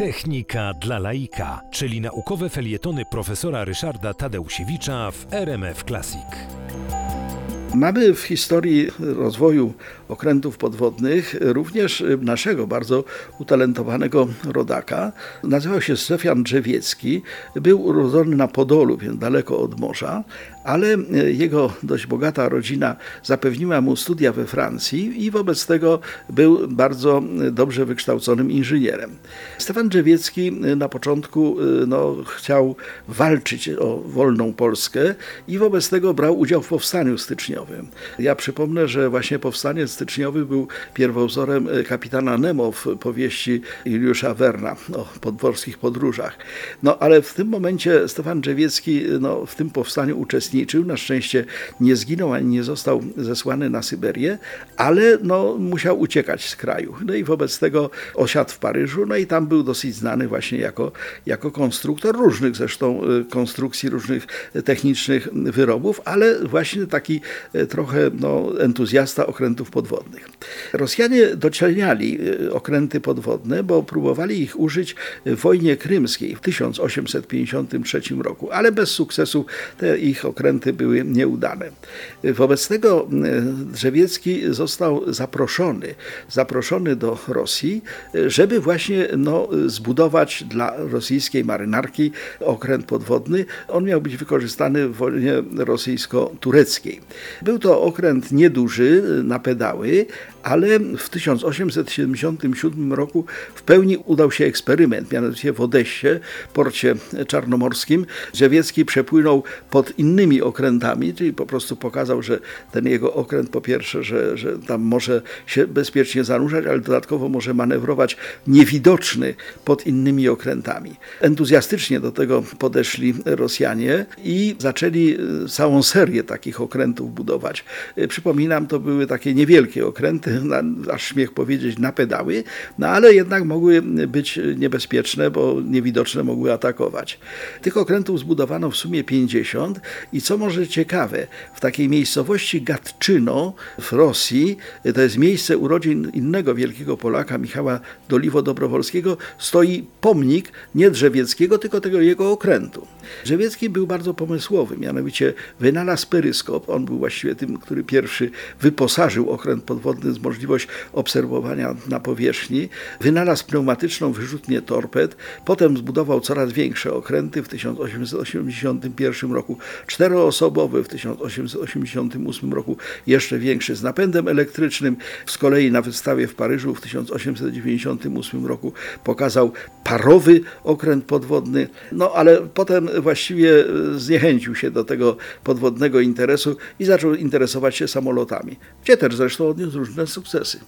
Technika dla laika, czyli naukowe felietony profesora Ryszarda Tadeusiewicza w RMF Classic. Mamy w historii rozwoju okrętów podwodnych również naszego bardzo utalentowanego rodaka. Nazywał się Stefian Drzewiecki. Był urodzony na Podolu, więc daleko od morza, ale jego dość bogata rodzina zapewniła mu studia we Francji i wobec tego był bardzo dobrze wykształconym inżynierem. Stefan Drzewiecki na początku no, chciał walczyć o wolną Polskę i wobec tego brał udział w powstaniu styczniowym. Ja przypomnę, że właśnie powstanie styczniowe był pierwowzorem e, kapitana Nemo w powieści Juliusza Werna o podworskich podróżach. No ale w tym momencie Stefan Drzewiecki no, w tym powstaniu uczestniczył. Na szczęście nie zginął ani nie został zesłany na Syberię, ale no, musiał uciekać z kraju. No i wobec tego osiadł w Paryżu, no i tam był dosyć znany właśnie jako, jako konstruktor różnych zresztą e, konstrukcji, różnych technicznych wyrobów, ale właśnie taki e, trochę no, entuzjasta okrętów podwodnych. Rosjanie doceniali y, okręty podwodne, bo próbowali ich użyć w wojnie krymskiej w 1853 roku, ale bez sukcesu te ich okręty były nieudane. Wobec tego y, Drzewiecki został zaproszony, zaproszony do Rosji, żeby właśnie no, zbudować dla rosyjskiej marynarki okręt podwodny. On miał być wykorzystany w wojnie rosyjsko-tureckiej. Był to okręt nieduży na pedały, ale w 1877 roku w pełni udał się eksperyment, mianowicie w Odessie, porcie czarnomorskim. Drzewiecki przepłynął pod innymi okrętami, czyli po prostu pokazał, że ten jego okręt po pierwsze, że, że tam może się bezpiecznie zanurzać, ale dodatkowo może manewrować niewidoczny pod innymi okrętami. Entuzjastycznie do tego podeszli Rosjanie i zaczęli całą serię takich okrętów budować. Przypominam, to były takie niewielkie okręty, na, aż śmiech powiedzieć, na pedały, no ale jednak mogły być niebezpieczne, bo niewidoczne mogły atakować. Tych okrętów zbudowano w sumie 50 i co może ciekawe, w takiej miejscowości Gatczyno w Rosji, to jest miejsce urodzin innego wielkiego Polaka, Michała Doliwo-Dobrowolskiego, stoi pomnik nie Drzewieckiego, tylko tego jego okrętu. Drzewiecki był bardzo pomysłowy, mianowicie wynalazł peryskop, on był właściwie tym, który pierwszy wyposażył okręt podwodny z możliwość obserwowania na powierzchni, wynalazł pneumatyczną wyrzutnię torped, potem zbudował coraz większe okręty. W 1881 roku, czteroosobowy, w 1888 roku jeszcze większy z napędem elektrycznym. Z kolei na wystawie w Paryżu w 1898 roku pokazał parowy okręt podwodny, no ale potem właściwie zniechęcił się do tego podwodnego interesu i zaczął interesować się samolotami, gdzie też zresztą odniósł różne sukcesy.